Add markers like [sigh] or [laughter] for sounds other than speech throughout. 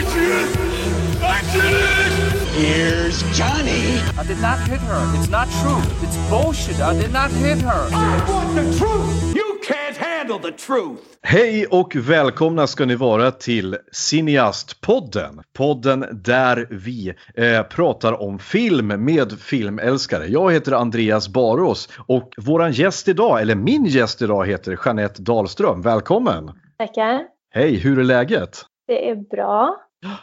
Adrian! I did it! Here's Johnny. I did not hit her. It's not true. It's bullshit. I did not hit her. I want the truth! You can't handle the truth! Hej och välkomna ska ni vara till Cineastpodden. Podden där vi eh, pratar om film med filmälskare. Jag heter Andreas Barås och våran gäst idag, eller min gäst idag heter Jeanette Dahlström. Välkommen! Tackar. Hej, hur är läget? Det är bra.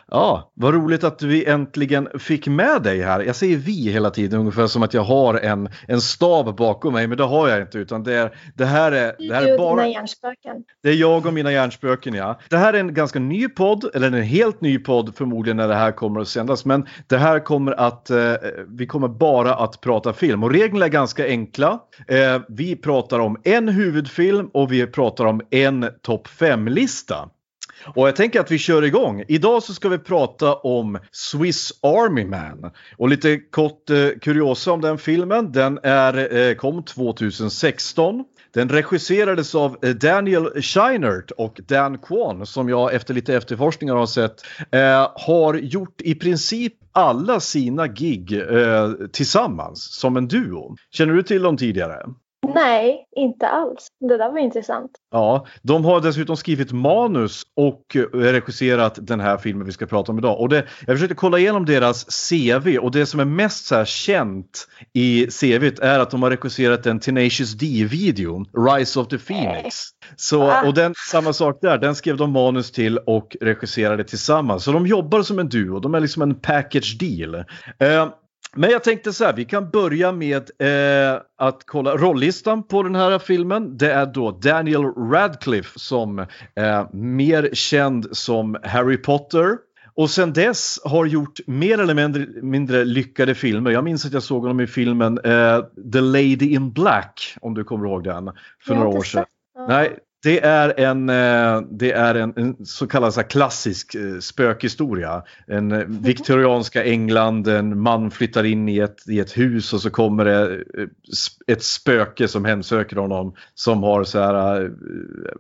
Ja, vad roligt att vi äntligen fick med dig här. Jag säger vi hela tiden ungefär som att jag har en, en stab bakom mig, men det har jag inte utan det, är, det här är, det här är bara... hjärnspöken. Det är jag och mina hjärnspöken ja. Det här är en ganska ny podd, eller en helt ny podd förmodligen när det här kommer att sändas. Men det här kommer att, eh, vi kommer bara att prata film. Och reglerna är ganska enkla. Eh, vi pratar om en huvudfilm och vi pratar om en topp 5-lista. Och jag tänker att vi kör igång. Idag så ska vi prata om Swiss Army Man. Och lite kort eh, kuriosa om den filmen. Den är, eh, kom 2016. Den regisserades av eh, Daniel Scheinert och Dan Kwan som jag efter lite efterforskningar har sett eh, har gjort i princip alla sina gig eh, tillsammans som en duo. Känner du till dem tidigare? Nej, inte alls. Det där var intressant. Ja, de har dessutom skrivit manus och eh, regisserat den här filmen vi ska prata om idag. Och det, jag försökte kolla igenom deras CV och det som är mest så känt i CVt är att de har regisserat en Tenacious D-video, Rise of the Phoenix. Så, Ah. och den, samma sak där, den skrev de manus till och regisserade tillsammans. Så de jobbar som en duo, de är liksom en package deal. Eh, men jag tänkte så här, vi kan börja med eh, att kolla rollistan på den här filmen. Det är då Daniel Radcliffe som är mer känd som Harry Potter. Och sen dess har gjort mer eller mindre, mindre lyckade filmer. Jag minns att jag såg honom i filmen eh, The Lady in Black, om du kommer ihåg den, för några år sedan. Nej, det är en, eh, det är en, en så kallad så klassisk eh, spökhistoria. En eh, viktorianska England, en man flyttar in i ett, i ett hus och så kommer det ett spöke som hemsöker honom som har så här,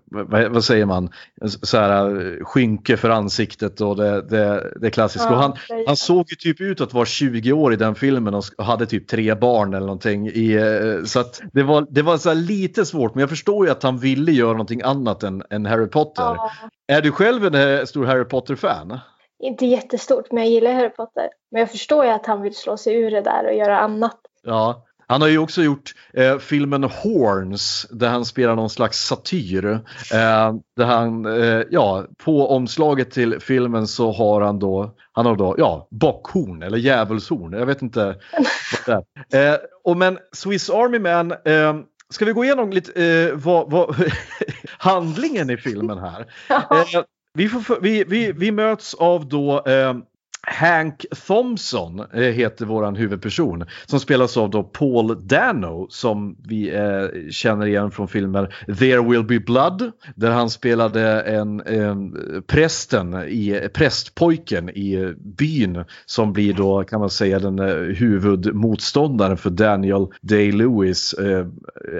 vad, vad säger man, så här skynke för ansiktet och det, det, det är klassiskt. Ja, och han, han såg ju typ ut att vara 20 år i den filmen och hade typ tre barn eller någonting. I, så att det var, det var så lite svårt men jag förstår ju att han ville göra någonting annat än, än Harry Potter. Ja, Är du själv en eh, stor Harry Potter-fan? inte jättestort, men jag gillar Harry Potter. Men jag förstår ju att han vill slå sig ur det där och göra annat. Ja. Han har ju också gjort eh, filmen Horns där han spelar någon slags satyr. Eh, där han, eh, ja, på omslaget till filmen så har han då, han har då, ja, bockhorn eller djävulshorn. Jag vet inte vad det är. Eh, och men Swiss Army Man, eh, ska vi gå igenom lite eh, vad, vad [laughs] handlingen i filmen här? [laughs] Eh, vi, får, vi, vi, vi möts av då eh, Hank Thompson eh, heter våran huvudperson som spelas av då Paul Dano som vi eh, känner igen från filmer There Will Be Blood där han spelade en, en prästen i prästpojken i byn som blir då kan man säga den eh, huvudmotståndaren för Daniel Day-Lewis eh,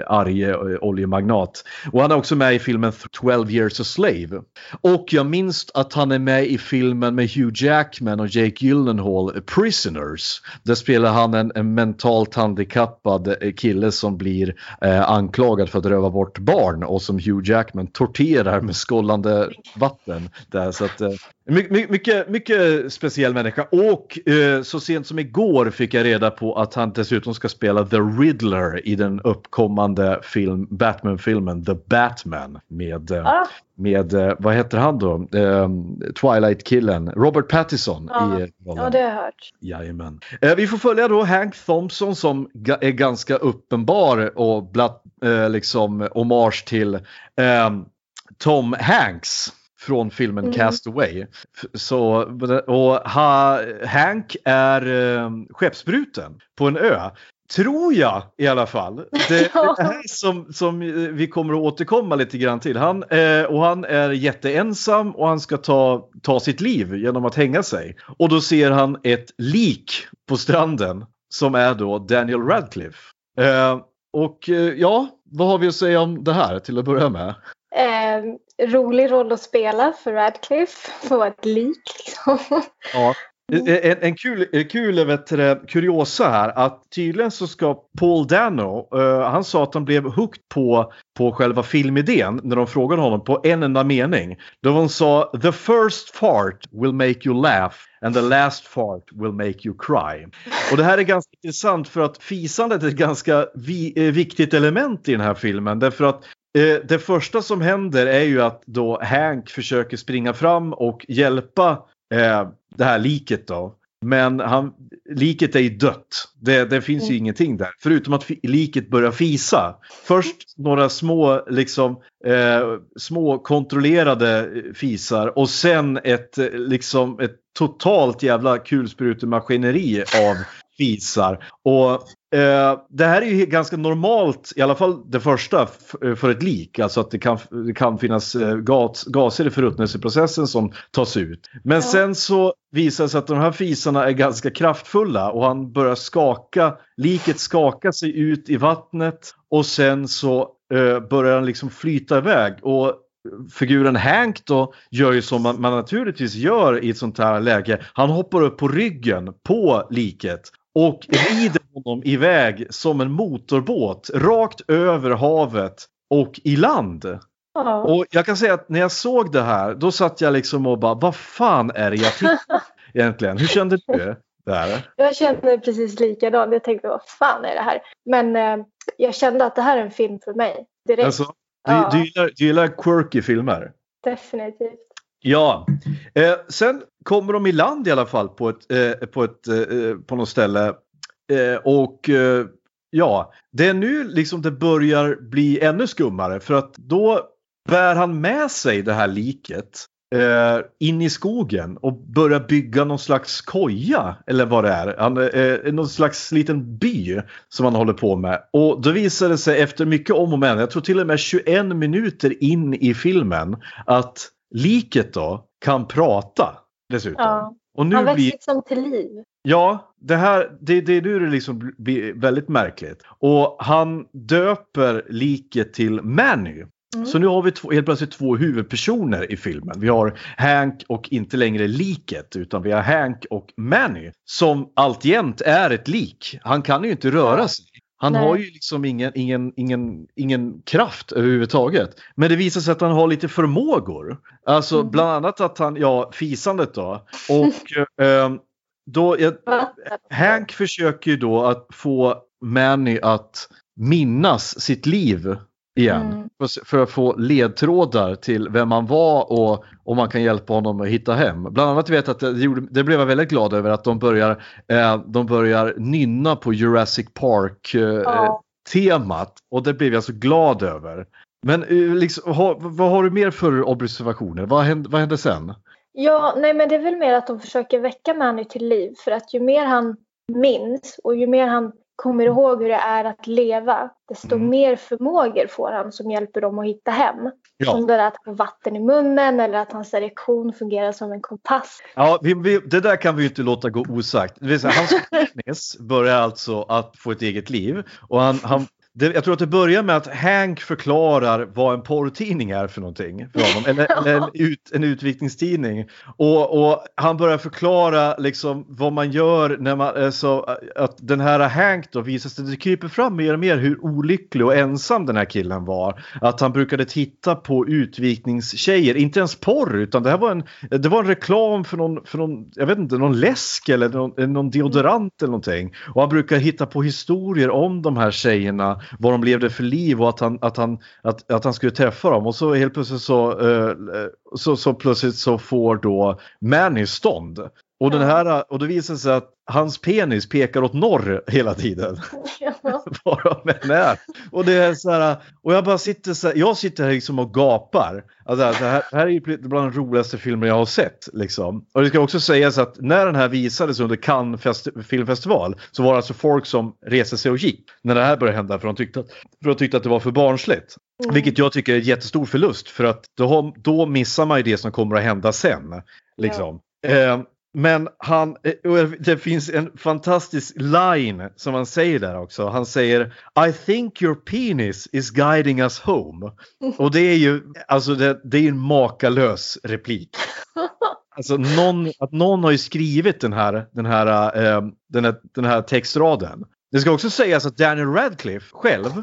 arge oljemagnat. Och han är också med i filmen 12 years a slave. Och jag minns att han är med i filmen med Hugh Jackman och Jake Gyllenhaal, Prisoners. Där spelar han en, en mentalt handikappad eh, kille som blir eh, anklagad för att röva bort barn och som Hugh Jackman torterar med skållande vatten. Där, så att, eh, mycket, mycket, mycket speciell människa. Och eh, så sent som igår fick jag reda på att han dessutom ska spela The Riddler i den uppkommande film, Batman-filmen The Batman med eh, ah med, eh, vad heter han då, eh, Twilight-killen, Robert Pattinson Ja. i rollen. ja, det har jag hört. Jajamän. Eh, vi får följa då Hank Thompson som är ganska uppenbar och blatt, eh, liksom hommage till eh, Tom Hanks från filmen Mm. Castaway. Så, och ha, Hank är eh, skeppsbruten på en ö. Tror jag i alla fall. Det, [laughs] det här som, som eh, vi kommer att återkomma lite grann till. Han, eh, och han är jätteensam och han ska ta, ta sitt liv genom att hänga sig. Och då ser han ett lik på stranden som är då Daniel Radcliffe. Eh, och eh, ja, vad har vi att säga om det här till att börja med? Eh, rolig roll att spela för Radcliffe. Få ett lik liksom. Ja. En, en kul, kul vet du, kuriosa här att tydligen så ska Paul Dano, uh, han sa att han blev hooked på, på själva filmidén när de frågade honom på en enda mening. Då han sa “The first fart will make you laugh and the last fart will make you cry”. Och det här är ganska intressant för att fisandet är ett ganska vi, eh, viktigt element i den här filmen. Därför att eh, det första som händer är ju att då Hank försöker springa fram och hjälpa eh, det här liket då. Men han, liket är ju dött. Det, det finns ju Mm. ingenting där. Förutom att liket börjar fisa. Först några små, liksom, eh, små kontrollerade fisar och sen ett, eh, liksom, ett totalt jävla kulsprutemaskineri av fisar. Och eh, det här är ju ganska normalt, i alla fall det första, för ett lik. Alltså att det kan, det kan finnas eh, gas, gaser i förruttnelseprocessen som tas ut. Men Ja. sen så visar det sig att de här fisarna är ganska kraftfulla och han börjar skaka, liket skaka sig ut i vattnet och sen så eh, börjar han liksom flyta iväg. Och figuren Hank då gör ju som man, man naturligtvis gör i ett sånt här läge. Han hoppar upp på ryggen på liket och rider honom iväg som en motorbåt rakt över havet och i land. Ja. Och jag kan säga att när jag såg det här då satt jag liksom och bara vad fan är det jag tittar [laughs] egentligen? Hur kände du? Där? Jag kände precis likadant. Jag tänkte vad fan är det här? Men eh, jag kände att det här är en film för mig. Direkt. Alltså, du, Ja. du, gillar, du gillar quirky filmer? Definitivt. Ja. Eh, sen kommer de i land i alla fall på, ett, eh, på, ett, eh, eh, på något ställe. Eh, och eh, ja, det är nu liksom det börjar bli ännu skummare för att då bär han med sig det här liket eh, in i skogen och börjar bygga någon slags koja eller vad det är. Han, eh, någon slags liten by som han håller på med. Och då visar det sig efter mycket om och men, jag tror till och med 21 minuter in i filmen att liket då kan prata dessutom. Ja. Och nu Han väcks blir, liksom till liv. Ja, det här, det, det är nu det liksom blir väldigt märkligt. Och han döper liket till Manny. Mm. Så nu har vi två, helt plötsligt två huvudpersoner i filmen. Vi har Hank och inte längre liket utan vi har Hank och Manny. Som alltjämt är ett lik. Han kan ju inte röra sig. Han Nej. har ju liksom ingen, ingen, ingen, ingen kraft överhuvudtaget. Men det visar sig att han har lite förmågor. Alltså Mm. bland annat att han, ja fisandet då. Och [laughs] eh, då, jag, Vatten. Hank försöker ju då att få Manny att minnas sitt liv igen. Mm. För, att få ledtrådar till vem han var och om man kan hjälpa honom att hitta hem. Bland annat vet jag att det, gjorde, det blev jag väldigt glad över att de börjar, eh, de börjar nynna på Jurassic Park eh, Ja. temat och det blev jag så glad över. Men eh, liksom, ha, vad har du mer för observationer? Vad hände, vad hände sen? Ja, nej men det är väl mer att de försöker väcka Manny till liv. För att ju mer han minns och ju mer han kommer ihåg hur det är att leva, desto Mm. mer förmågor får han som hjälper dem att hitta hem. Ja. Som det där att få vatten i munnen eller att hans erektion fungerar som en kompass. Ja, vi, vi, det där kan vi ju inte låta gå osagt. Det vill säga, hans [laughs] penis börjar alltså att få ett eget liv. Och han, han, det, jag tror att det börjar med att Hank förklarar vad en porrtidning är för någonting. För honom. Eller, eller en, [laughs] ut, en utvikningstidning. Och, och han börjar förklara liksom vad man gör när man, eh, så att den här Hank då visar sig, det kryper fram mer och mer hur olycklig och ensam den här killen var. Att han brukade titta på utvikningstjejer, inte ens porr utan det här var en, det var en reklam för någon, för någon jag vet inte, någon läsk eller någon, någon deodorant eller någonting. Och han brukar hitta på historier om de här tjejerna, vad de levde för liv och att han, att han, att, att han skulle träffa dem. Och så helt plötsligt så, eh, eh, så, så plötsligt så får då Manny stånd. Och, den här, och det visar sig att hans penis pekar åt norr hela tiden. Var de än är. Och det är så här, och jag bara sitter så här, jag sitter här liksom och gapar. Alltså, det, här, det här är ju bland de roligaste filmer jag har sett. Liksom. Och det ska också sägas att när den här visades under Cannes festi- filmfestival så var det alltså folk som reste sig och gick när det här började hända för de tyckte att, för de tyckte att det var för barnsligt. Mm. Vilket jag tycker är en jättestor förlust för att då, då missar man ju det som kommer att hända sen. Liksom. Eh, men han, eh, det finns en fantastisk line som han säger där också. Han säger I think your penis is guiding us home. [laughs] Och det är ju alltså det, det är en makalös replik. [laughs] Alltså någon, att någon har ju skrivit den här, den här, eh, den här, den här textraden. Det ska också sägas att Daniel Radcliffe själv,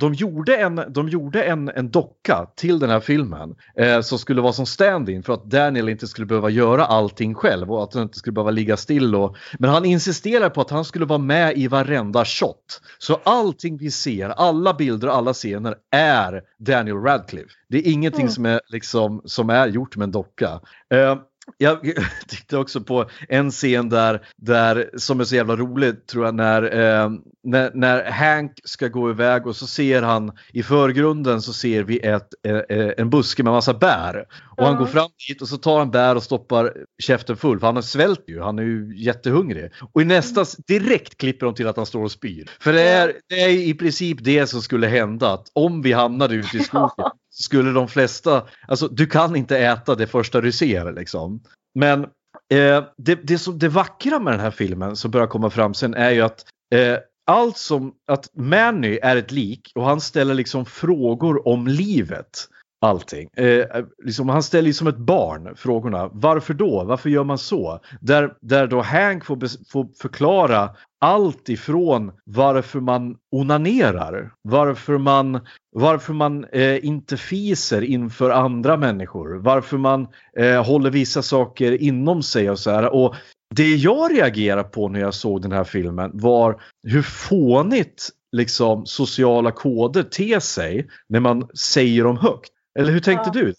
de gjorde, en, de gjorde en, en docka till den här filmen eh, som skulle vara som stand-in för att Daniel inte skulle behöva göra allting själv och att han inte skulle behöva ligga still. Och, men han insisterade på att han skulle vara med i varenda shot. Så allting vi ser, alla bilder och alla scener är Daniel Radcliffe. Det är ingenting Mm. som, är, liksom, som är gjort med en docka. Eh, jag [laughs] tittade också på en scen där, där som är så jävla rolig tror jag när, eh, när, när Hank ska gå iväg och så ser han i förgrunden så ser vi ett, eh, eh en buske med massa bär. Och han går fram dit och så tar han bär och stoppar käften full för han har svält ju, han är ju jättehungrig. Och i nästa, direkt klipper de till att han står och spyr. För det är, det är i princip det som skulle hända, att om vi hamnade ute i skogen Ja. så skulle de flesta, alltså du kan inte äta det första du ser liksom. Men eh, det, det, som, det vackra med den här filmen som börjar komma fram sen är ju att eh, allt som, att Manny är ett lik och han ställer liksom frågor om livet. Allting. Eh, eh, liksom, han ställer ju som ett barn frågorna. Varför då? Varför gör man så? Där, där då Hank får, får förklara allt ifrån varför man onanerar, varför man, varför man eh, inte fiser inför andra människor, varför man eh, håller vissa saker inom sig och så här. Och det jag reagerar på när jag såg den här filmen var hur fånigt liksom sociala koder ter sig när man säger dem högt. Eller hur tänkte Ja. du?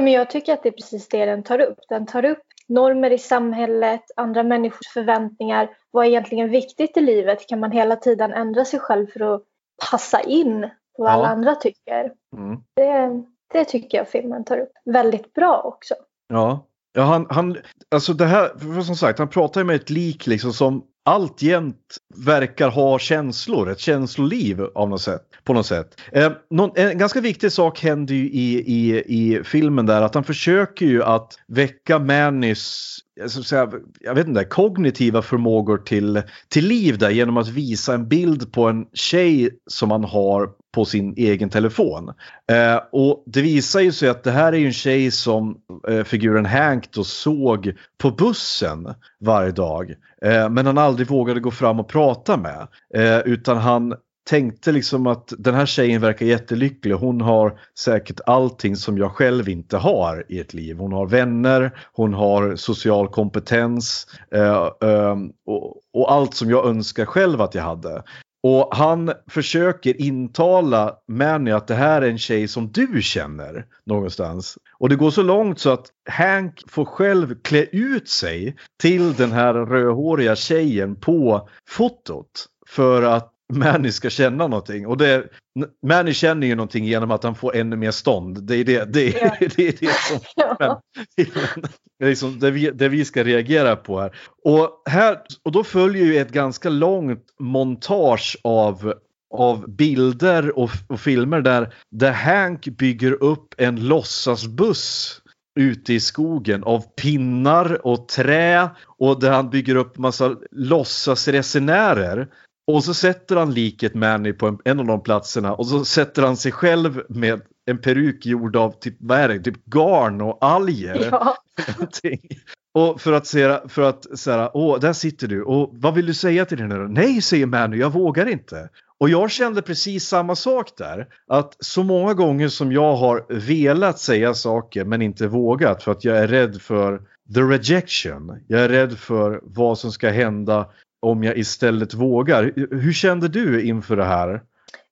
Men jag tycker att det är precis det den tar upp. Den tar upp normer i samhället, andra människors förväntningar. Vad är egentligen viktigt i livet? Kan man hela tiden ändra sig själv för att passa in på vad Ja. alla andra tycker? Mm. Det, det tycker jag filmen tar upp väldigt bra också. Ja, ja han, han, alltså det här, för som sagt, han pratar ju med ett lik liksom som alltjämt verkar ha känslor, ett känsloliv av något sätt, på något sätt. Eh, någon, en ganska viktig sak händer ju i, i, i filmen där, att han försöker ju att väcka Mannys eh, jag säga, jag vet inte, kognitiva förmågor till, till liv där genom att visa en bild på en tjej som han har på sin egen telefon. Eh, och det visar ju sig att det här är ju en tjej som eh, figuren Hank då såg på bussen varje dag. Eh, men han aldrig vågade gå fram och prata med. Eh, utan han tänkte liksom att den här tjejen verkar jättelycklig. Hon har säkert allting som jag själv inte har i ett liv. Hon har vänner, hon har social kompetens eh, eh, och, och allt som jag önskar själv att jag hade. Och han försöker intala Manny att det här är en tjej som du känner någonstans. Och det går så långt så att Hank får själv klä ut sig till den här rödhåriga tjejen på fotot. För att Manny ska känna någonting. Och det, Manny känner ju någonting genom att han får ännu mer stånd. Det är det, det, Ja. [laughs] det, är det som [laughs] filmen, det, är liksom det, vi, det vi ska reagera på här. Och, här. och då följer ju ett ganska långt montage av av bilder och, och filmer där, där Hank bygger upp en låtsasbuss ute i skogen av pinnar och trä och där han bygger upp massa låtsasresenärer. Och så sätter han liket Manny på en, en av de platserna och så sätter han sig själv med en peruk gjord av typ, vad är det, typ garn och alger. Ja. [laughs] Och för att säga, för att säga, åh, där sitter du. Och vad vill du säga till henne då? Nej, säger Manu, jag vågar inte. Och jag kände precis samma sak där. Att så många gånger som jag har velat säga saker men inte vågat för att jag är rädd för the rejection. Jag är rädd för vad som ska hända om jag istället vågar. Hur kände du inför det här?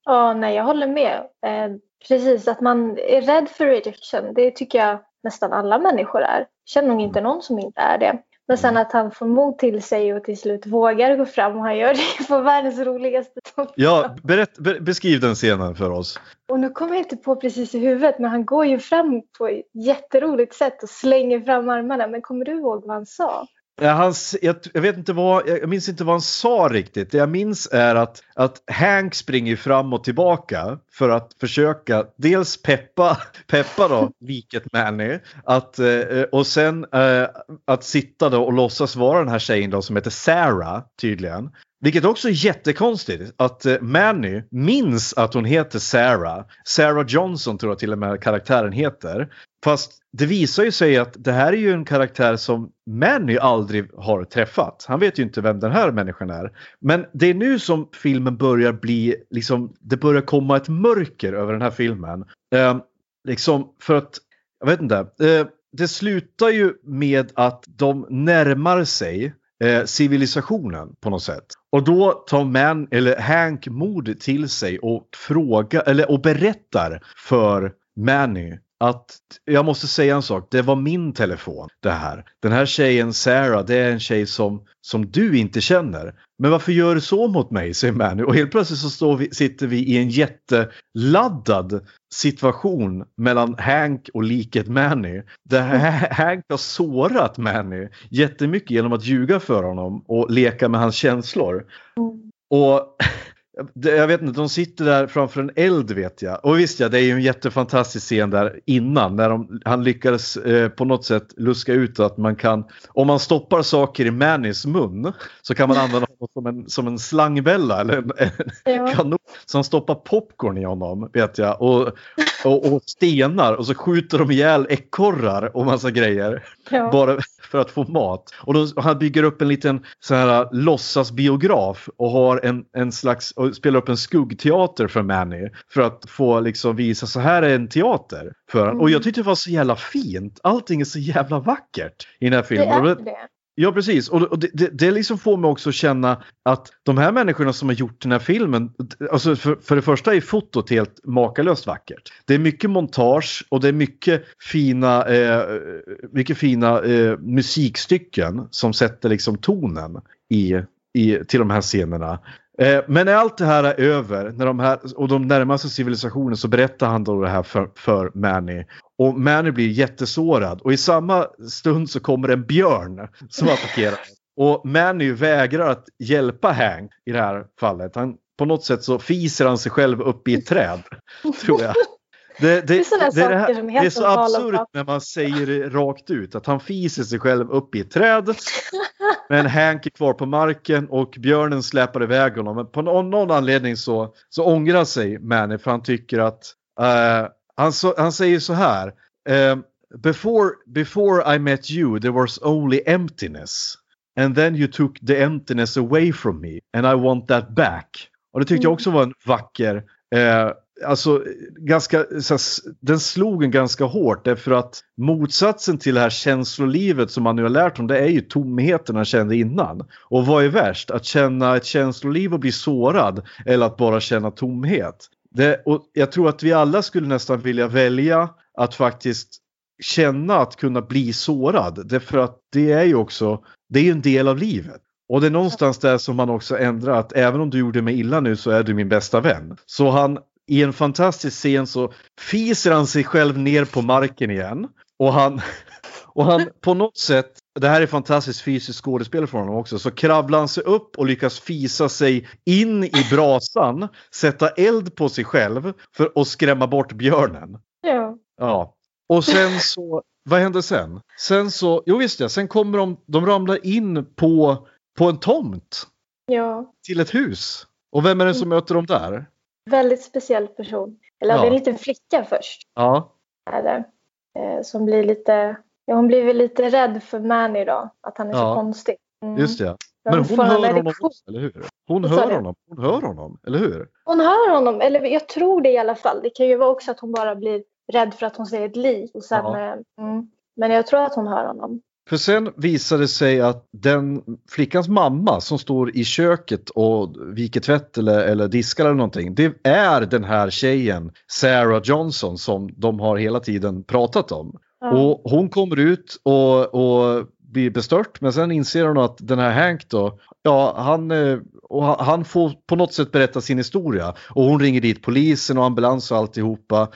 Ja, nej, jag håller med. Eh, precis, att man är rädd för rejection. Det tycker jag nästan alla människor är. Känner nog inte någon som inte är det. Men sen att han får mod till sig och till slut vågar gå fram och han gör det på världens roligaste sätt. Ja, berätt, be, beskriv den scenen för oss. Och nu kommer jag inte på precis i huvudet men han går ju fram på ett jätteroligt sätt och slänger fram armarna. Men kommer du ihåg vad han sa? Eh, ja, jag, jag, vet inte vad, jag minns inte vad han sa riktigt. Det jag minns är att, att Hank springer fram och tillbaka för att försöka dels peppa, [laughs] peppa då, liket Manny. Att, eh, och sen eh, att sitta då och låtsas vara den här tjejen då som heter Sarah tydligen. Vilket också är jättekonstigt att eh, Manny minns att hon heter Sarah. Sarah Johnson tror jag till och med karaktären heter. Fast det visar ju sig att det här är ju en karaktär som Manny aldrig har träffat. Han vet ju inte vem den här människan är. Men det är nu som filmen börjar bli, liksom, det börjar komma ett mörker över den här filmen. Eh, liksom för att, jag vet inte. Eh, det slutar ju med att de närmar sig eh, civilisationen på något sätt. Och då tar man, eller Hank mod till sig och frågar, eller och berättar för Manny att jag måste säga en sak, det var min telefon det här. Den här tjejen Sarah, det är en tjej som, som du inte känner. Men varför gör du så mot mig, säger Manny. Och helt plötsligt så står vi, sitter vi i en jätteladdad situation mellan Hank och liket Manny. Där Hank har sårat Manny jättemycket genom att ljuga för honom och leka med hans känslor. Och [laughs] jag vet inte, de sitter där framför en eld vet jag. Och visst ja, det är ju en jättefantastisk scen där innan när de, han lyckades eh, på något sätt luska ut att man kan, om man stoppar saker i Mannys mun så kan man använda honom som en, som en slangbälla eller en, en ja. kanon. Så han stoppar popcorn i honom vet jag och, och, och stenar och så skjuter de ihjäl ekorrar och massa grejer. Ja. Bara för att få mat. Och då, han bygger upp en liten så här låtsasbiograf och har en, en slags och spelar upp en skuggteater för Manny för att få liksom visa så här är en teater. För, mm. Och jag tyckte det var så jävla fint. Allting är så jävla vackert i den här filmen. Det är det. Ja precis och det, det, det liksom får mig också känna att de här människorna som har gjort den här filmen, alltså för, för det första är fotot helt makalöst vackert. Det är mycket montage och det är mycket fina, eh, mycket fina eh, musikstycken som sätter liksom tonen i, i, till de här scenerna. Eh, men när allt det här är över när de här, och de närmar sig civilisationen så berättar han då det här för, för Manny. Och Manny blir jättesårad och i samma stund så kommer en björn som attackerar. [laughs] Och Manny vägrar att hjälpa Hank i det här fallet. Han, på något sätt så fiser han sig själv upp i ett träd. Tror jag. Det, det, det, är, det, här, det är så absurt när man säger det rakt ut att han fiser sig själv upp i ett träd. [laughs] Men Hank är kvar på marken och björnen släpar iväg honom. Men på någon, någon anledning så, så ångrar sig Manny för han tycker att uh, han, så, han säger så här. Um, before, before I met you there was only emptiness. And then you took the emptiness away from me and I want that back. Och det tyckte jag också var en vacker eh, alltså, ganska, så, den slog en ganska hårt därför att motsatsen till det här känslolivet som man nu har lärt om det är ju tomheten han kände innan. Och vad är värst? Att känna ett känsloliv och bli sårad eller att bara känna tomhet? Det, och jag tror att vi alla skulle nästan vilja välja att faktiskt känna att kunna bli sårad. Därför att det är ju också, det är ju en del av livet. Och det är någonstans där som man också ändrar att även om du gjorde mig illa nu så är du min bästa vän. Så han i en fantastisk scen så fiser han sig själv ner på marken igen. Och han, [laughs] och han på något sätt, det här är fantastiskt fysiskt skådespel för honom också, så kravlar han sig upp och lyckas fisa sig in i brasan, sätta eld på sig själv för att skrämma bort björnen. Ja. Ja. Och sen så, vad händer sen? Sen så, jo visst ja, sen kommer de, de ramlar in på, på en tomt. Ja. Till ett hus. Och vem är det som möter dem där? väldigt speciell person. Eller ja. det är en liten flicka först. Ja. Är eh, som blir lite, ja, hon blir väl lite rädd för Manny då. Att han är ja. så konstig. Mm. Just det. Men hon, hon hör honom också, eller hur? Hon hör honom, hon hör honom, eller hur? Hon hör honom, eller jag tror det i alla fall. Det kan ju vara också att hon bara blir rädd för att hon ser ett lik. Och sen, ja. Eh, mm. Men jag tror att hon hör honom. För sen visar det sig att den flickans mamma som står i köket och viker tvätt eller, eller diskar eller någonting. Det är den här tjejen Sarah Johnson som de har hela tiden pratat om. Och hon kommer ut och, och blir bestört men sen inser hon att den här Hank då, ja han, eh, och han får på något sätt berätta sin historia. Och hon ringer dit polisen och ambulans och alltihopa.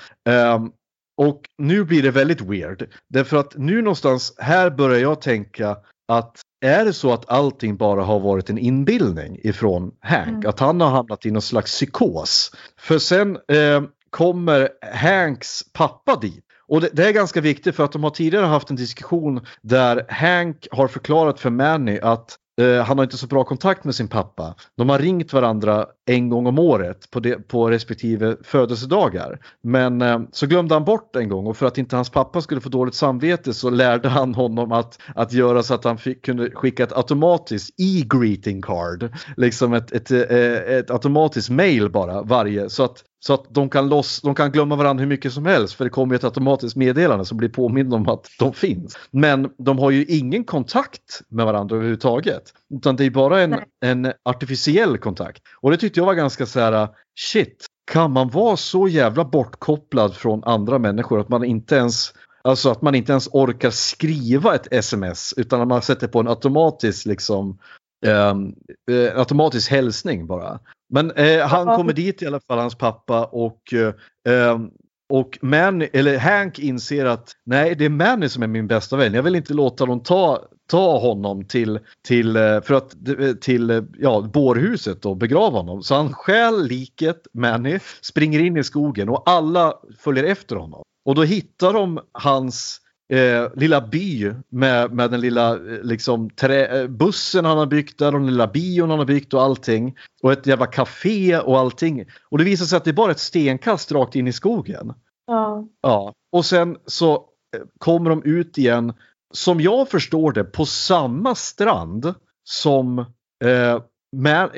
Um, och nu blir det väldigt weird. Därför att nu någonstans här börjar jag tänka att är det så att allting bara har varit en inbildning ifrån Hank, Mm. att han har hamnat i någon slags psykos. För sen eh, kommer Hanks pappa dit. Och det, det är ganska viktigt för att de har tidigare haft en diskussion där Hank har förklarat för Manny att eh, han har inte så bra kontakt med sin pappa. De har ringt varandra en gång om året på, det, på respektive födelsedagar. Men eh, så glömde han bort en gång och för att inte hans pappa skulle få dåligt samvete så lärde han honom att, att göra så att han fick, kunde skicka ett automatiskt e-greeting card. Liksom ett, ett, ett, ett automatiskt mail bara varje så att så att de kan, loss, de kan glömma varandra hur mycket som helst för det kommer ett automatiskt meddelande som blir påmind om att de finns. Men de har ju ingen kontakt med varandra överhuvudtaget. Utan det är bara en, en artificiell kontakt. Och det tyckte jag var ganska så här, shit, kan man vara så jävla bortkopplad från andra människor att man inte ens Alltså att man inte ens orkar skriva ett sms utan att man sätter på en automatisk liksom ehm, eh, automatisk hälsning bara. Men eh, han kommer dit i alla fall, hans pappa och eh, ehm, och Manny, eller Hank inser att nej, det är Manny som är min bästa vän. Jag vill inte låta dem ta, ta honom till, till, eh, för att, till eh, ja, bårhuset och begrava honom. Så han stjäl liket, Manny, springer in i skogen och alla följer efter honom. Och då hittar de hans eh, lilla by med, med den lilla eh, liksom, trä, eh, bussen han har byggt där och den lilla bion han har byggt och allting. Och ett jävla café och allting. Och det visar sig att det är bara ett stenkast rakt in i skogen. Ja. Ja, och sen så eh, kommer de ut igen, som jag förstår det, på samma strand som eh,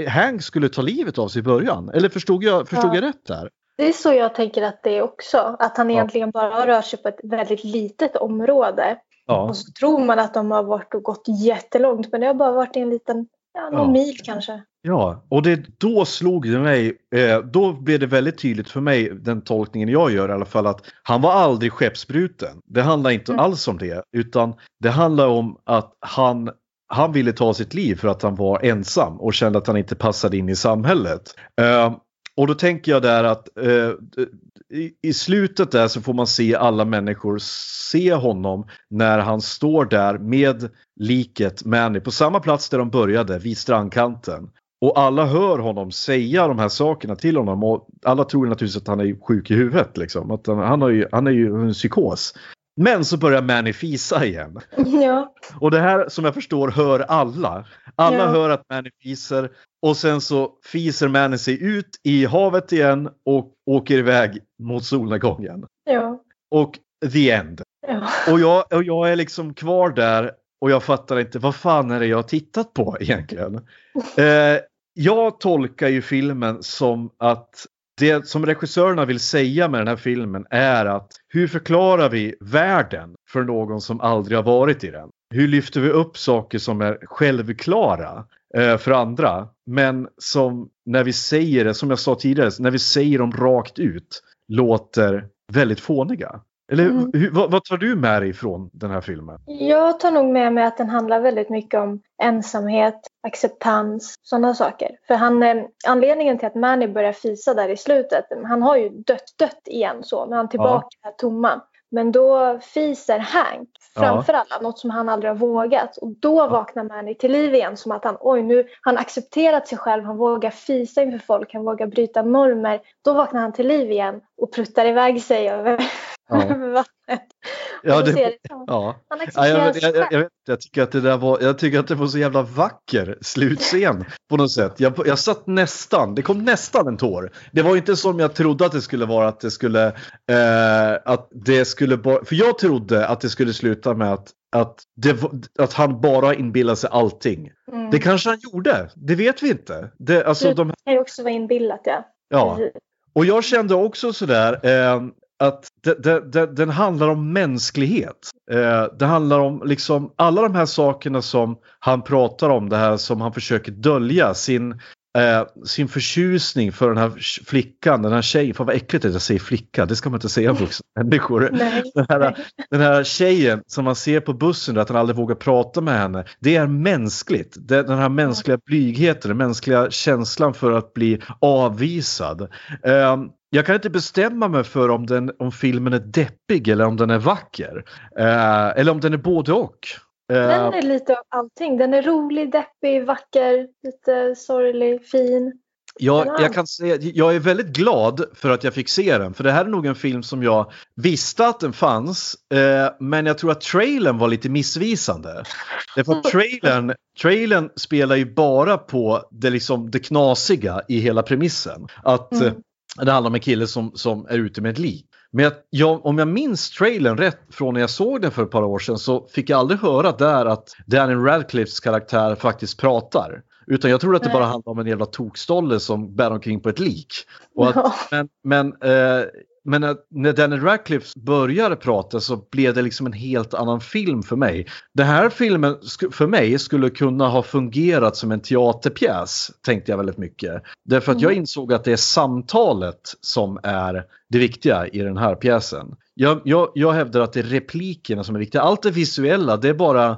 Hank skulle ta livet av sig i början. Eller förstod jag, förstod Ja. jag rätt där? Det är så jag tänker att det är också. Att han Ja. egentligen bara rör sig på ett väldigt litet område. Ja. Och så tror man att de har varit och gått jättelångt men det har bara varit en liten, ja, någon Ja. mil kanske. Ja, och det, då slog det mig, eh, då blev det väldigt tydligt för mig, den tolkningen jag gör i alla fall, att han var aldrig skeppsbruten. Det handlar inte Mm. alls om det, utan det handlar om att han, han ville ta sitt liv för att han var ensam och kände att han inte passade in i samhället. Eh, och då tänker jag där att eh, i, i slutet där så får man se alla människor se honom när han står där med liket Manny på samma plats där de började, vid strandkanten. Och alla hör honom säga de här sakerna till honom och alla tror naturligtvis att han är sjuk i huvudet. Liksom. Att han, han, har ju, han är ju en psykos. Men så börjar Manny fisa igen. [laughs] Ja, Och det här som jag förstår hör alla. Alla Ja. hör att Manny fiser och sen så fiser Manny sig ut i havet igen och åker iväg mot solnedgången. ja, Och the end. ja. Och jag, och jag är liksom kvar där och jag fattar inte vad fan är det jag har tittat på egentligen. [laughs] Eh, jag tolkar ju filmen som att det som regissörerna vill säga med den här filmen är att hur förklarar vi världen för någon som aldrig har varit i den? Hur lyfter vi upp saker som är självklara eh, för andra men som när vi säger det, som jag sa tidigare, när vi säger dem rakt ut låter väldigt fåniga. Eller Mm. hur, vad, vad tar du med dig från den här filmen? Jag tar nog med mig att den handlar väldigt mycket om ensamhet, acceptans, sådana saker. För han, eh, anledningen till att Manny börjar fisa där i slutet, han har ju dött, dött igen så, men han är tillbaka här tomma. Men då fiser Hank framför alla, något som han aldrig har vågat. Och då vaknar Manny till liv igen som att han, oj nu, han accepterat sig själv, han vågar fisa inför folk, han vågar bryta normer. Då vaknar han till liv igen och pruttar iväg sig över, Ja. över [laughs] vattnet. Ja, det- ja, han accepterar jag, sig jag, jag, jag, tycker att det där var, jag tycker att det var så jävla vacker slutscen på något sätt. Jag, jag satt nästan, det kom nästan en tår. Det var inte som jag trodde att det skulle vara att det skulle, eh, att det skulle bara, för jag trodde att det skulle sluta med att, att, det, att han bara inbillade sig allting. Mm. Det kanske han gjorde, det vet vi inte. Det, alltså, de, Det kan ju också vara inbillat ja. ja. Och jag kände också sådär eh, att det, det, det, den handlar om mänsklighet. Eh, det handlar om liksom alla de här sakerna som han pratar om, det här som han försöker dölja, sin, eh, sin förtjusning för den här flickan, den här tjejen. Fan vad äckligt att jag säger flicka, det ska man inte säga om vuxna [laughs] människor. Den här, den här tjejen som man ser på bussen, att han aldrig vågar prata med henne. Det är mänskligt. Den här mänskliga blygheten, den mänskliga känslan för att bli avvisad. Ehm, jag kan inte bestämma mig för om, den, om filmen är deppig eller om den är vacker. Eh, eller om den är både och. Den är lite av allting. Den är rolig, deppig, vacker, lite sorglig, fin. Jag, jag, kan säga, jag är väldigt glad för att jag fick se den. För det här är nog en film som jag visste att den fanns. Eh, men jag tror att trailern var lite missvisande. Därför att trailern, trailern spelar ju bara på det, liksom, det knasiga i hela premissen. Att mm. Det handlar om en kille som, som är ute med ett lik. Men jag, jag, om jag minns trailern rätt från när jag såg den för ett par år sedan så fick jag aldrig höra där att Daniel Radcliffes karaktär faktiskt pratar. Utan jag tror att det bara handlar om en jävla tokstolle som bär omkring på ett lik. Att. Men, men, eh, men när Daniel Radcliffe började prata så blev det liksom en helt annan film för mig. Den här filmen för mig skulle kunna ha fungerat som en teaterpjäs tänkte jag väldigt mycket. Därför att jag mm. insåg att det är samtalet som är det viktiga i den här pjäsen. Jag, jag, jag hävdar att det är replikerna som är viktiga. Allt det visuella det är bara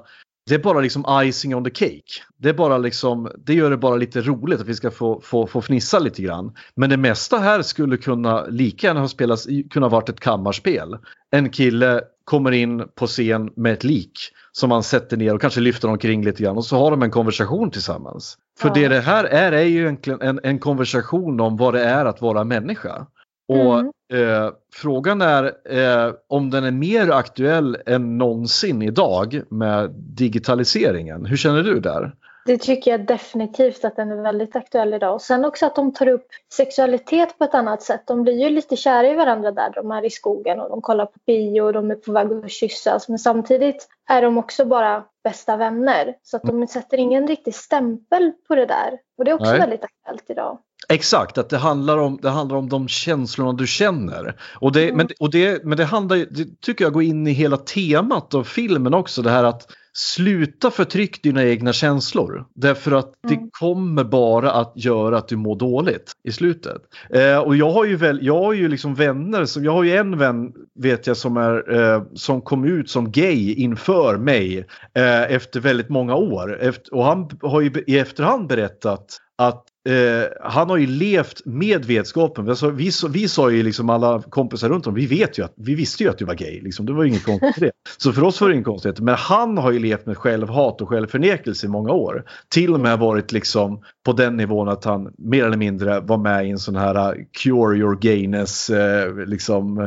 det är bara liksom icing on the cake. Det, är bara liksom, det gör det bara lite roligt att vi ska få, få, få fnissa lite grann. Men det mesta här skulle kunna lika gärna ha spelats, kunna varit ett kammarspel. En kille kommer in på scen med ett lik som man sätter ner och kanske lyfter omkring lite grann och så har de en konversation tillsammans. För ja. det det här är är ju egentligen en, en konversation om vad det är att vara människa. Och mm. eh, frågan är eh, om den är mer aktuell än någonsin idag med digitaliseringen. Hur känner du där? Det tycker jag definitivt att den är väldigt aktuell idag. Och sen också att de tar upp sexualitet på ett annat sätt. De blir ju lite kära i varandra där. De är i skogen och de kollar på bio och de är på väg att kyssas. Men samtidigt är de också bara bästa vänner. Så att de sätter ingen riktig stämpel på det där. Och det är också Nej. väldigt aktuellt idag. Exakt, att det handlar om, det handlar om de känslorna du känner. Och det, mm. men, och det, men det handlar det tycker jag går in i hela temat av filmen också. Det här att sluta förtryck dina egna känslor. Därför att det mm. kommer bara att göra att du mår dåligt i slutet. Eh, och jag har ju, väl, jag har ju liksom vänner, som, jag har ju en vän vet jag som, är, eh, som kom ut som gay inför mig eh, efter väldigt många år. Efter, och han har ju i efterhand berättat att Eh, han har ju levt med vetskapen. Alltså, vi, vi sa ju liksom alla kompisar runt om, vi vet ju att, vi visste ju att du var gay. Liksom. Det var ju inget konstigt det. Så för oss var det inget konstigt. Men han har ju levt med självhat och självförnekelse i många år. Till och med varit liksom på den nivån att han mer eller mindre var med i en sån här uh, cure your gayness uh, liksom,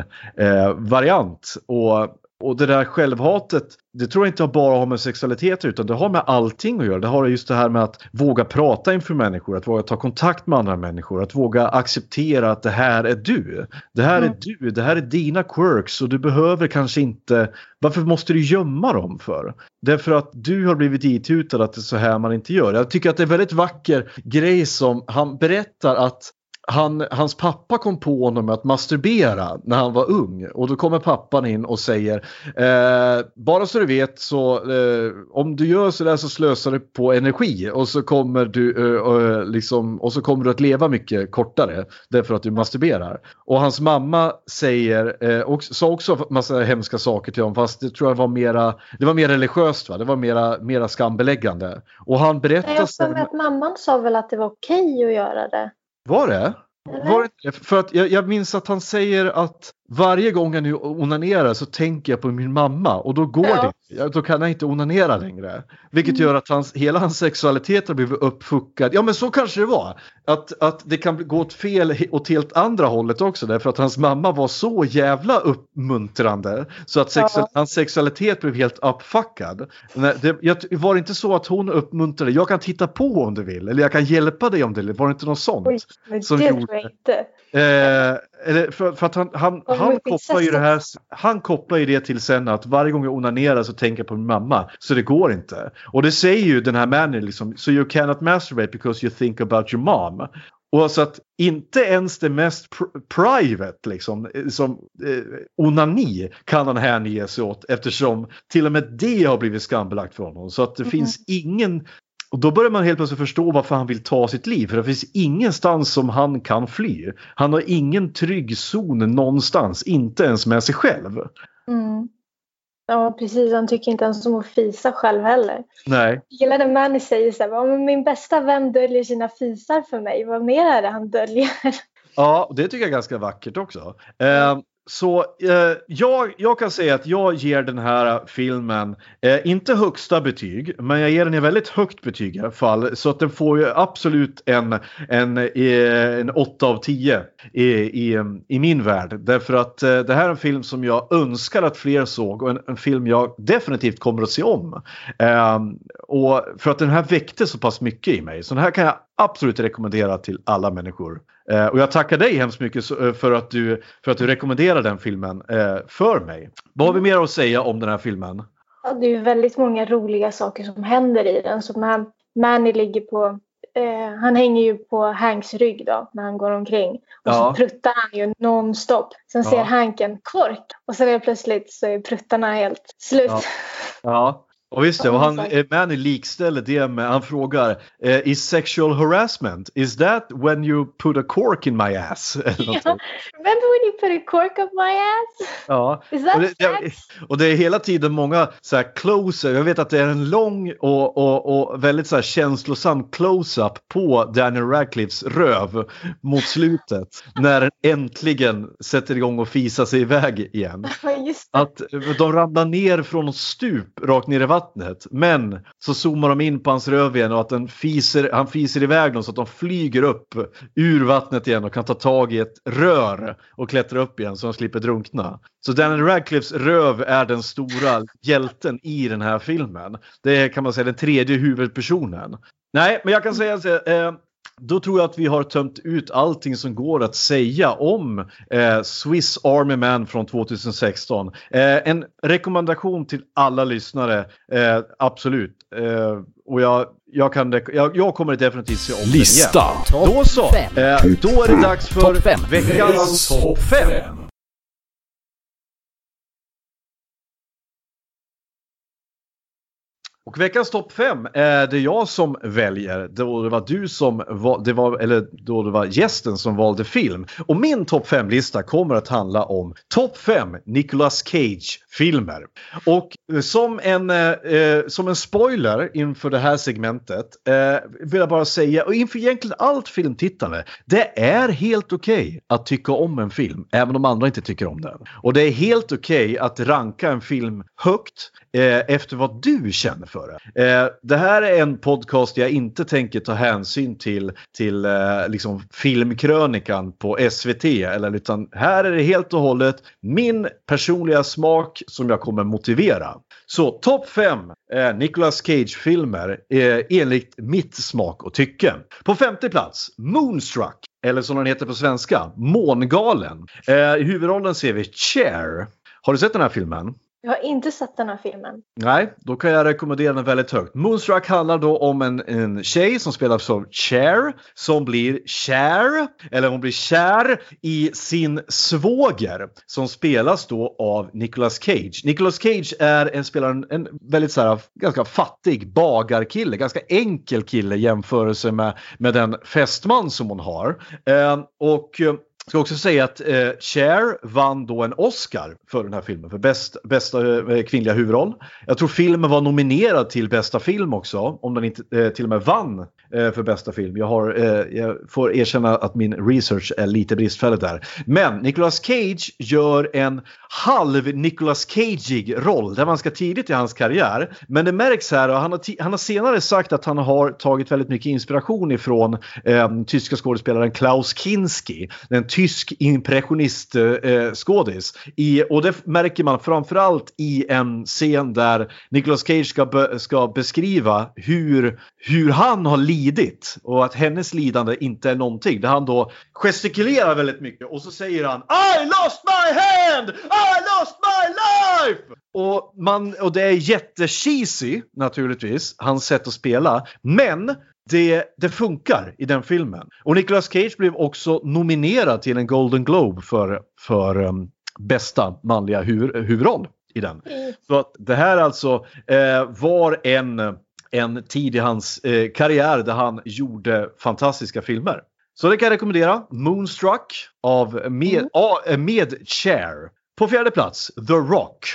uh, variant. Och och det där självhatet, det tror jag inte bara har med sexualitet utan det har med allting att göra. Det har just det här med att våga prata inför människor, att våga ta kontakt med andra människor, att våga acceptera att det här är du. Det här mm. är du, det här är dina quirks och du behöver kanske inte, varför måste du gömma dem för? Därför att du har blivit itutad att det är så här man inte gör. Jag tycker att det är väldigt vacker grej som han berättar att han, hans pappa kom på honom att masturbera när han var ung och då kommer pappan in och säger eh, bara så du vet så eh, om du gör sådär så slösar du på energi och så kommer du eh, liksom, och så kommer du att leva mycket kortare därför att du masturberar. Och hans mamma säger eh, och sa också massa hemska saker till honom fast det tror jag var mera, det var mer religiöst va? Det var mera, mera skambeläggande. Och han berättar Jag sen... att mamman sa väl att det var okej okay att göra det. Var det? Var det för att jag, jag minns att han säger att varje gång jag nu onanerar så tänker jag på min mamma och då går ja. det Då kan jag inte onanera längre. Vilket mm. gör att hans, hela hans sexualitet har blivit uppfuckad. Ja men så kanske det var. Att, att det kan gå åt fel åt helt andra hållet också därför att hans mamma var så jävla uppmuntrande så att sexual, ja. hans sexualitet blev helt uppfuckad. Det, jag, var det inte så att hon uppmuntrade, jag kan titta på om du vill eller jag kan hjälpa dig om du vill. Var det inte något sånt? Oj, som det gjorde, tror jag inte. Eh, eller för, för, att han, han, han, kopplar ju det här, han kopplar ju det till sen att varje gång jag onanerar så tänker jag på min mamma. Så det går inte. Och det säger ju den här mannen liksom. So you cannot masturbate because you think about your mom. Och så att inte ens det mest pr private liksom, som eh, onani kan han hänge sig åt eftersom till och med det har blivit skambelagt för honom. Så att det mm. finns ingen och då börjar man helt plötsligt förstå varför han vill ta sitt liv. För det finns ingenstans som han kan fly. Han har ingen trygg zon någonstans, inte ens med sig själv. Mm. Ja precis, han tycker inte ens om att fisa själv heller. Nej. Hela den Manny säger så här, min bästa vän döljer sina fisar för mig. Vad mer är det han döljer? Ja, det tycker jag är ganska vackert också. Eh, så eh, jag, jag kan säga att jag ger den här filmen, eh, inte högsta betyg, men jag ger den ett väldigt högt betyg i alla fall. Så att den får ju absolut en, en, eh, en 8 av 10 i, i, i min värld. Därför att eh, det här är en film som jag önskar att fler såg och en, en film jag definitivt kommer att se om. Eh, och för att den här väckte så pass mycket i mig. Så den här kan jag absolut rekommendera till alla människor. Eh, och jag tackar dig hemskt mycket eh, för, att du, för att du rekommenderar den filmen eh, för mig. Vad har vi mer att säga om den här filmen? Ja, det är väldigt många roliga saker som händer i den. Så när Manny ligger på eh, han hänger ju på Hanks rygg då när han går omkring. Och Ja. så pruttar han ju nonstop. Sen Ja. ser Hank en kork och så helt plötsligt så är pruttarna helt slut. Ja. Ja. Och visst det, och han, Manny likställer det med, han frågar eh, Is sexual harassment, is that when you put a cork in my ass? [laughs] Sånt. Remember when you put a cork up my ass? ja. Is that Och det, sex? och det är hela tiden många så här close Jag vet att det är en lång och, och, och väldigt så här känslosam close-up på Daniel Radcliffes röv mot slutet. [laughs] när den äntligen sätter igång och fisar sig iväg igen. [laughs] Just det. Att de ramlar ner från något stup rakt ner i vattnet. Men så zoomar de in på hans röv igen och att den fiser, han fiser iväg dem så att de flyger upp ur vattnet igen och kan ta tag i ett rör och klättra upp igen så de slipper drunkna. Så Daniel Radcliffes röv är den stora hjälten i den här filmen. Det är kan man säga den tredje huvudpersonen. Nej, men jag kan säga så här, eh, då tror jag att vi har tömt ut allting som går att säga om eh, Swiss Army Man från 2016. Eh, en rekommendation till alla lyssnare, eh, absolut. Eh, och jag, jag, kan, jag, jag kommer definitivt se om Lista. den igen. Då så, fem. eh, då är det dags för veckans topp 5. Och veckans topp 5 är det jag som väljer. Då det var du som var, det var, eller då det var gästen som valde film. Och min topp 5-lista kommer att handla om topp 5 Nicolas Cage-filmer. Och eh, som en, eh, eh, som en spoiler inför det här segmentet eh, vill jag bara säga, och inför egentligen allt filmtittande, det är helt okej att tycka om en film, även om andra inte tycker om den. Och det är helt okej att ranka en film högt eh, efter vad du känner för det. Eh, det här är en podcast jag inte tänker ta hänsyn till, till eh, liksom filmkrönikan på SVT. Eller, utan här är det helt och hållet min personliga smak som jag kommer motivera. Så topp 5 eh, Nicolas Cage-filmer eh, enligt mitt smak och tycke. På femte plats Moonstruck. Eller som den heter på svenska, Mångalen. Eh, I huvudrollen ser vi Cher. Har du sett den här filmen? Jag har inte sett den här filmen. Nej, då kan jag rekommendera den väldigt högt. Moonstruck handlar då om en, en tjej som spelas av Cher som blir kär, eller hon blir kär i sin svåger som spelas då av Nicolas Cage. Nicolas Cage är en, spelare, en, väldigt så här, ganska fattig bagarkille, ganska enkel kille i jämförelse med, med den fästman som hon har. Eh, och eh, Ska också säga att eh, Cher vann då en Oscar för den här filmen för bäst, bästa eh, kvinnliga huvudroll. Jag tror filmen var nominerad till bästa film också, om den inte eh, till och med vann eh, för bästa film. Jag, har, eh, jag får erkänna att min research är lite bristfällig där. Men Nicolas Cage gör en halv Nicolas Cageig roll. Det var ganska tidigt i hans karriär. Men det märks här, och han har, han har senare sagt att han har tagit väldigt mycket inspiration ifrån eh, tyska skådespelaren Klaus Kinski. Den tysk impressionist eh, eh skådis. Och det märker man framförallt i en scen där Nicolas Cage ska, be, ska beskriva hur, hur han har lidit och att hennes lidande inte är någonting. Där han då gestikulerar väldigt mycket och så säger han I lost my hand! I lost my life! Och, man, och det är jättecheesy naturligtvis, hans sätt att spela. Men det, det funkar i den filmen. Och Nicolas Cage blev också nominerad till en Golden Globe för, för um, bästa manliga hu huvudroll i den. Så att det här alltså eh, var en, en tid i hans eh, karriär där han gjorde fantastiska filmer. Så det kan jag rekommendera. Moonstruck av med, a, med Cher. På fjärde plats, The Rock.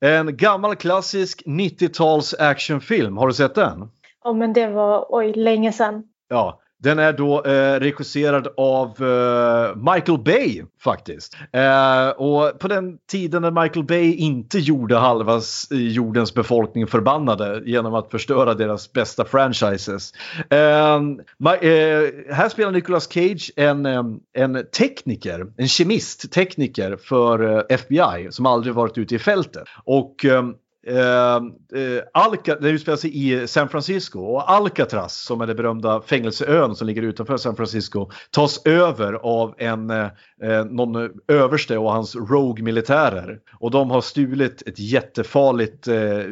En gammal klassisk 90-tals actionfilm. Har du sett den? Ja, men det var oj, länge sedan. Ja, Den är då eh, regisserad av eh, Michael Bay faktiskt. Eh, och på den tiden när Michael Bay inte gjorde halva eh, jordens befolkning förbannade genom att förstöra deras bästa franchises. Eh, eh, här spelar Nicolas Cage en, eh, en tekniker, en kemist, tekniker för eh, FBI som aldrig varit ute i fältet. Och eh, Ehm, eh, Alca, det utspelar sig i San Francisco och Alcatraz som är den berömda fängelseön som ligger utanför San Francisco tas över av en eh, eh, någon överste och hans Rogue-militärer. Och de har stulit ett jättefarligt eh,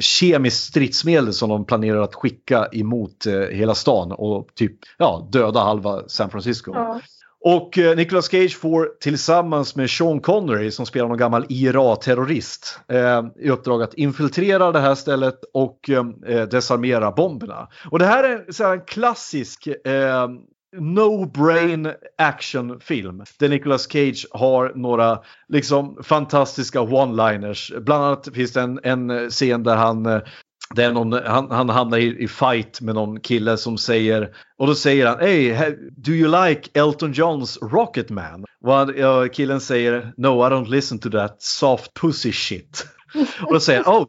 kemiskt stridsmedel som de planerar att skicka emot eh, hela stan och typ ja, döda halva San Francisco. Ja. Och eh, Nicolas Cage får tillsammans med Sean Connery som spelar någon gammal IRA-terrorist eh, i uppdrag att infiltrera det här stället och eh, eh, desarmera bomberna. Och det här är så här, en klassisk eh, no-brain actionfilm där Nicolas Cage har några liksom fantastiska one-liners. Bland annat finns det en, en scen där han eh, det är någon, han, han hamnar i, i fight med någon kille som säger och då säger han Hey, do you like Elton Johns Rocket Man? Och han, ja, killen säger No, I don't listen to that soft pussy shit. och då säger han Oh,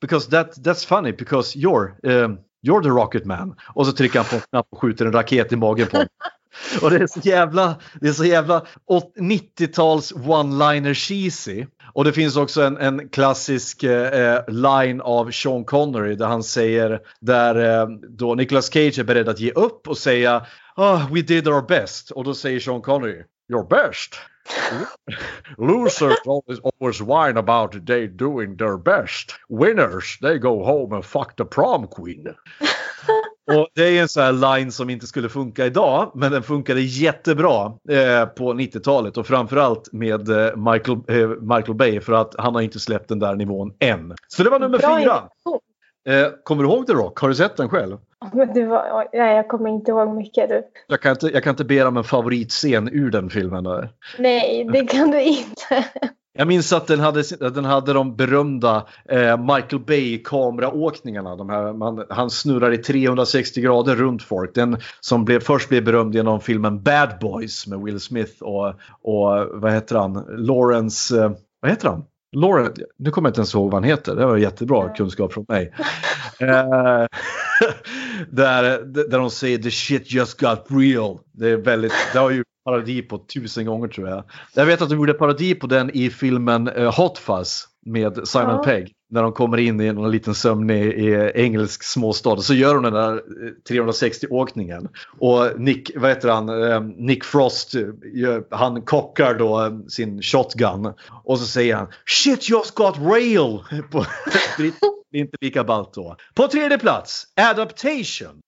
because that, that's funny because you're, um, you're the Rocket Man. Och så trycker han på en knapp och skjuter en raket i magen på honom. Och det är så jävla, det är så jävla 90-tals one-liner cheesy. Och det finns också en, en klassisk eh, eh, line av Sean Connery där han säger där eh, då Nicolas Cage är beredd att ge upp och säga oh, we did our best. Och då säger Sean Connery your best. [laughs] Losers always, always whine about they doing their best. Winners, they go home and fuck the prom queen. Och det är en sån här line som inte skulle funka idag, men den funkade jättebra eh, på 90-talet och framförallt med eh, Michael, eh, Michael Bay för att han har inte släppt den där nivån än. Så det var nummer Bra fyra. Eh, kommer du ihåg The Rock? Har du sett den själv? Var, nej, jag kommer inte ihåg mycket. Du. Jag kan inte, jag kan inte be om en favoritscen ur den filmen. Där. Nej, det kan du inte. Jag minns att den hade, den hade de berömda eh, Michael Bay kameraåkningarna. De här, man, han snurrar i 360 grader runt folk. Den som blev, först blev berömd genom filmen Bad Boys med Will Smith och, och vad heter han? Lawrence, eh, vad heter han? Lawrence, nu kommer jag inte ens ihåg vad han heter. Det var jättebra kunskap från mig. eh, [laughs] där, där de säger the shit just got real. Det är väldigt, det har ju parodi på tusen gånger tror jag. Jag vet att de gjorde parodi på den i filmen eh, Hot Fuzz med Simon Ja. Pegg. När de kommer in i någon liten sömnig i engelsk småstad. Så gör de den där eh, 360-åkningen. Och Nick, vad heter han, Eh, Nick Frost, eh, han kockar då eh, sin shotgun. Och så säger han Shit just got rail! [laughs] På, det är inte lika ballt då. På tredje plats, Adaptation.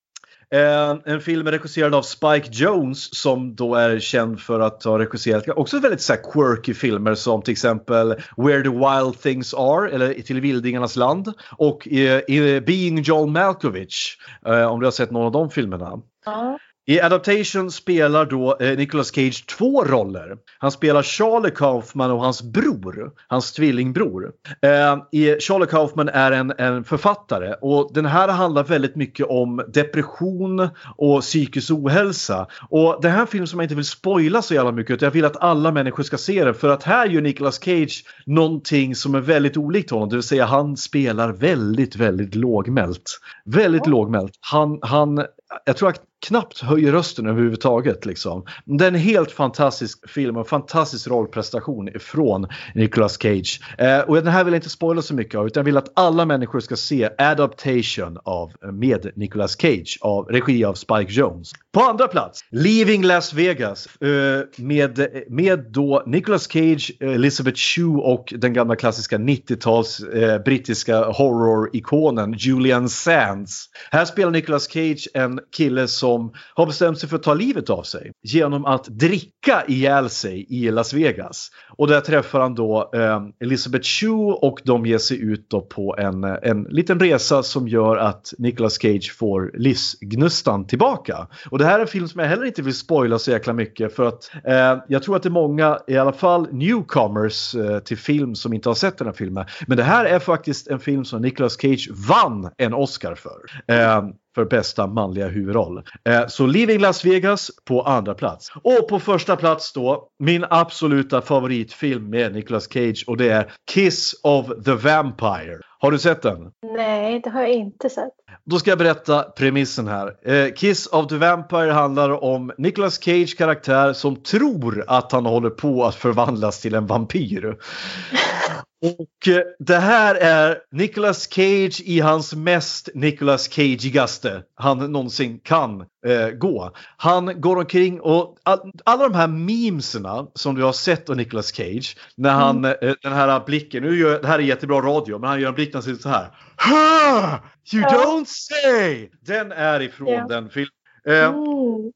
Eh, en film regisserad av Spike Jones som då är känd för att ha regisserat också väldigt så här, quirky filmer som till exempel Where the Wild Things Are eller Till vildingarnas land och eh, Being John Malkovich. Eh, om du har sett någon av de filmerna. Ja. I Adaptation spelar då eh, Nicolas Cage två roller. Han spelar Charlie Kaufman och hans bror, hans tvillingbror. Eh, i, Charlie Kaufman är en, en författare och den här handlar väldigt mycket om depression och psykisk ohälsa. Och det här är en film som jag inte vill spoila så jävla mycket utan jag vill att alla människor ska se den för att här gör Nicolas Cage någonting som är väldigt olikt honom. Det vill säga han spelar väldigt, väldigt lågmält. Väldigt lågmält. Han, han, jag tror att knappt höjer rösten överhuvudtaget. Liksom. Det är en helt fantastisk film och en fantastisk rollprestation från Nicolas Cage. Eh, och den här vill jag inte spoila så mycket av utan jag vill att alla människor ska se Adaptation av, med Nicolas Cage av regi av Spike Jones. På andra plats, Leaving Las Vegas eh, med, med då Nicolas Cage, Elizabeth Shue och den gamla klassiska 90-tals eh, brittiska horrorikonen Julian Sands. Här spelar Nicolas Cage en kille som har bestämt sig för att ta livet av sig genom att dricka ihjäl sig i Las Vegas. Och där träffar han då eh, Elizabeth Shue och de ger sig ut då på en, en liten resa som gör att Nicolas Cage får livsgnustan tillbaka. Och det här är en film som jag heller inte vill spoila så jäkla mycket för att eh, jag tror att det är många, i alla fall newcomers eh, till film som inte har sett den här filmen. Men det här är faktiskt en film som Nicolas Cage vann en Oscar för. Eh, för bästa manliga huvudroll. Eh, så Leaving Las Vegas på andra plats. Och på första plats då, min absoluta favoritfilm med Nicolas Cage och det är Kiss of the Vampire. Har du sett den? Nej, det har jag inte sett. Då ska jag berätta premissen här. Eh, Kiss of the Vampire handlar om Nicolas Cage karaktär som tror att han håller på att förvandlas till en vampyr. [laughs] Och eh, det här är Nicolas Cage i hans mest Nicolas Cageigaste han någonsin kan eh, gå. Han går omkring och all, alla de här memesarna som du har sett av Nicolas Cage när han, eh, den här blicken, nu gör, det här är jättebra radio, men han gör en blick när han ser ut så här. Ha! You don't say! Den är ifrån Ja. den filmen. Eh,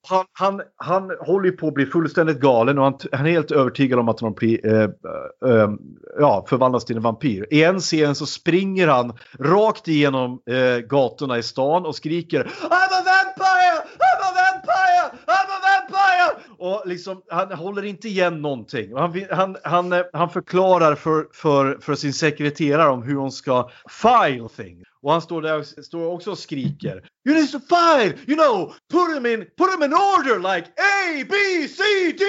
han, han, han håller ju på att bli fullständigt galen och han, han är helt övertygad om att han blir, eh, eh, ja, förvandlas till en vampyr. I en scen så springer han rakt igenom eh, gatorna i stan och skriker I'm a vampire! I'm a vampire! I'm a vampire! Och liksom, han håller inte igen någonting. Han, han, han, eh, han förklarar för, för, för sin sekreterare om hur hon ska file things. Och han står där och står också och skriker. You need to file! You know, put them in, put them in order like A, B, C, D,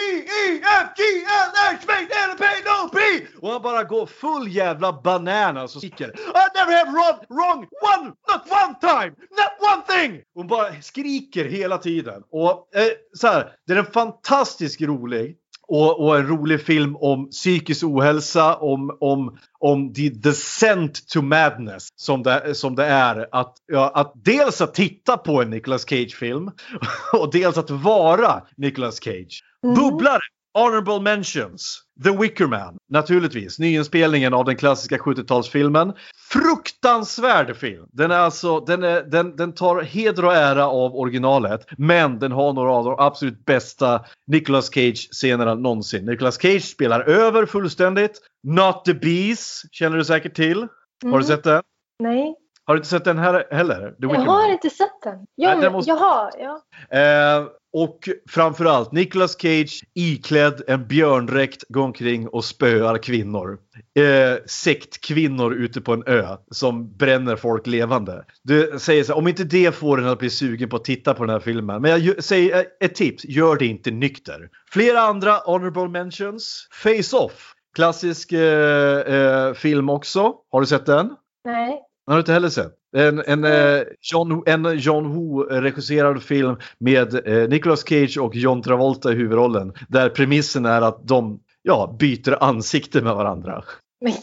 E, F, G, L, H, V, N, P, no, P! Och han bara går full jävla bananas och skriker. I never have wrong, wrong one, not one time, not one thing! Och hon bara skriker hela tiden. Och eh, så här, det är en fantastiskt rolig och, och en rolig film om psykisk ohälsa, om, om, om the descent to madness som det, som det är. Att, ja, att dels att titta på en Nicolas Cage-film [laughs] och dels att vara Nicolas Cage. Mm. Bubblare! Honorable mentions. The Wicker Man, naturligtvis. Nyinspelningen av den klassiska 70-talsfilmen. Fruktansvärd film. Den, är alltså, den, är, den, den tar heder och ära av originalet. Men den har några av de absolut bästa Nicolas Cage-scenerna någonsin. Nicolas Cage spelar över fullständigt. Not the Bees känner du säkert till. Har du Mm. sett den? Nej, Har du inte sett den här heller? Jag har inte sett den. Nej, Ja, den måste- Jaha, ja. Eh, och framförallt Nicolas Cage iklädd en björndräkt går omkring och spöar kvinnor. Eh, sektkvinnor ute på en ö som bränner folk levande. Du säger så här, om inte det får en att bli sugen på att titta på den här filmen. Men jag säger eh, ett tips, gör det inte nykter. Flera andra honorable mentions. Face Off. Klassisk eh, eh, film också. Har du sett den? Nej. Har du inte heller sett? En, en, eh, John, en John Woo-regisserad film med eh, Nicolas Cage och John Travolta i huvudrollen. Där premissen är att de ja, byter ansikte med varandra. Men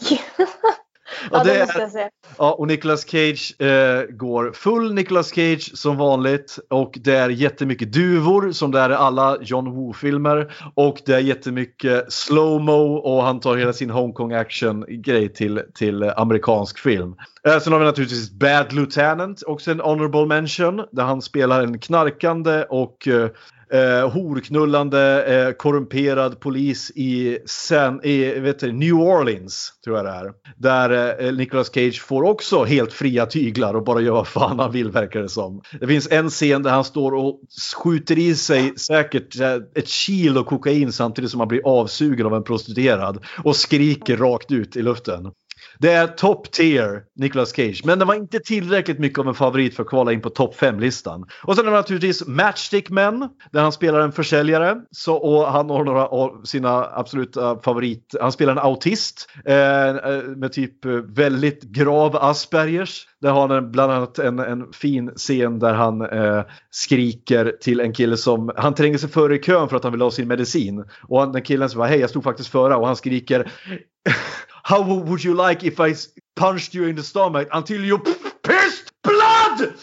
ja, det måste jag säga. Ja, och Nicolas Cage eh, går full Nicolas Cage som vanligt. Och det är jättemycket duvor som det är i alla John Woo-filmer. Och det är jättemycket slow-mo och han tar hela sin Hongkong action-grej till, till amerikansk film. Eh, sen har vi naturligtvis Bad Lieutenant, också en honorable mention. Där han spelar en knarkande och eh, eh, horknullande eh, korrumperad polis i, San, i vet du, New Orleans, tror jag det är. Där eh, Nicolas Cage får också helt fria tyglar och bara gör vad fan han vill verkar det som. Det finns en scen där han står och skjuter i sig säkert eh, ett kilo kokain samtidigt som han blir avsugen av en prostituerad och skriker rakt ut i luften. Det är top tier Nicolas Cage, men det var inte tillräckligt mycket av en favorit för att kvala in på topp 5-listan. Och sen är det naturligtvis Matchstick Men, där han spelar en försäljare. Så, och han har några av sina absoluta favorit... Han spelar en autist eh, eh med typ eh, väldigt grav Aspergers. Där har han bland annat en, en fin scen där han eh, skriker till en kille som... Han tränger sig före i kön för att han vill ha sin medicin. Och han, den killen säger hej jag stod faktiskt före och han skriker How would you like if I punched you in the stomach until you pissed blood?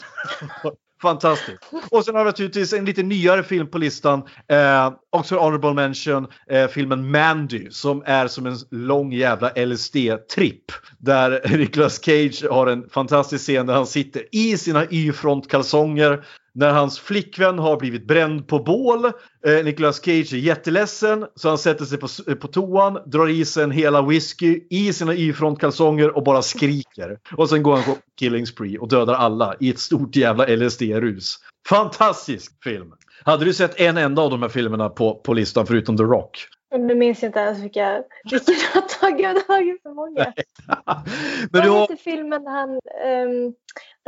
[laughs] Fantastiskt. Och sen har vi naturligtvis en lite nyare film på listan. Eh, också honorable mention. Eh, filmen Mandy som är som en lång jävla LSD-tripp. Där [laughs] Nicolas Cage har en fantastisk scen där han sitter i sina Y-frontkalsonger. När hans flickvän har blivit bränd på bål. Eh, Nicolas Cage är jätteledsen så han sätter sig på, på toan, drar i sig en hela whisky i sina Y-frontkalsonger och bara skriker. Och sen går han på killing spree och dödar alla i ett stort jävla LSD-rus. Fantastisk film! Hade du sett en enda av de här filmerna på, på listan förutom The Rock? Nu minns jag inte ens vilka, vilka du har tagit. Det var ju för många. [laughs] Men du har... filmen han, ehm,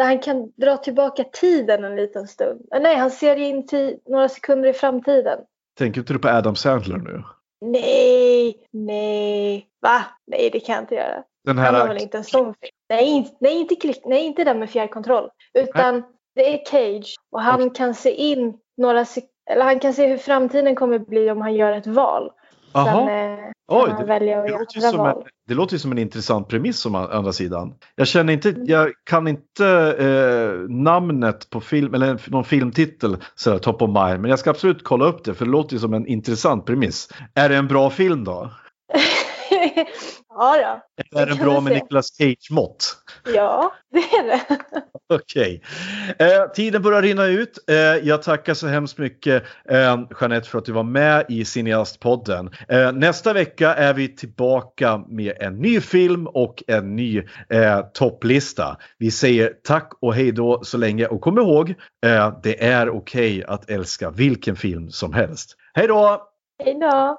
där han kan dra tillbaka tiden en liten stund. Eh, Nej, han ser in till några sekunder i framtiden. Tänker inte du på Adam Sandler nu? Nej, nej, va? Nej, det kan jag inte göra. Den Han har här, väl inte en sån film? Nej, nej, inte, klick, nej, inte den med fjärrkontroll. Utan det är Cage och han kan se in några sek- eller han kan se hur framtiden kommer bli om han gör ett val. Sen eh, Oj, det, välja det, låter som en, det låter ju som en intressant premiss å andra sidan. Jag känner inte, Mm. jag kan inte eh, namnet på film eller någon filmtitel sådär top of mind. Men jag ska absolut kolla upp det för det låter ju som en intressant premiss. Är det en bra film då? [laughs] [laughs] ja, då. Är den bra med. Nicolas Cage-mått? ja, det är det. [laughs] Okej. Eh, tiden börjar rinna ut. Eh, jag tackar så hemskt mycket eh, Jeanette för att du var med i Cineastpodden. Eh, nästa vecka är vi tillbaka med en ny film och en ny eh, topplista. Vi säger tack och hej då så länge och kom ihåg, eh, det är okej att älska vilken film som helst. Hej då! Hej då.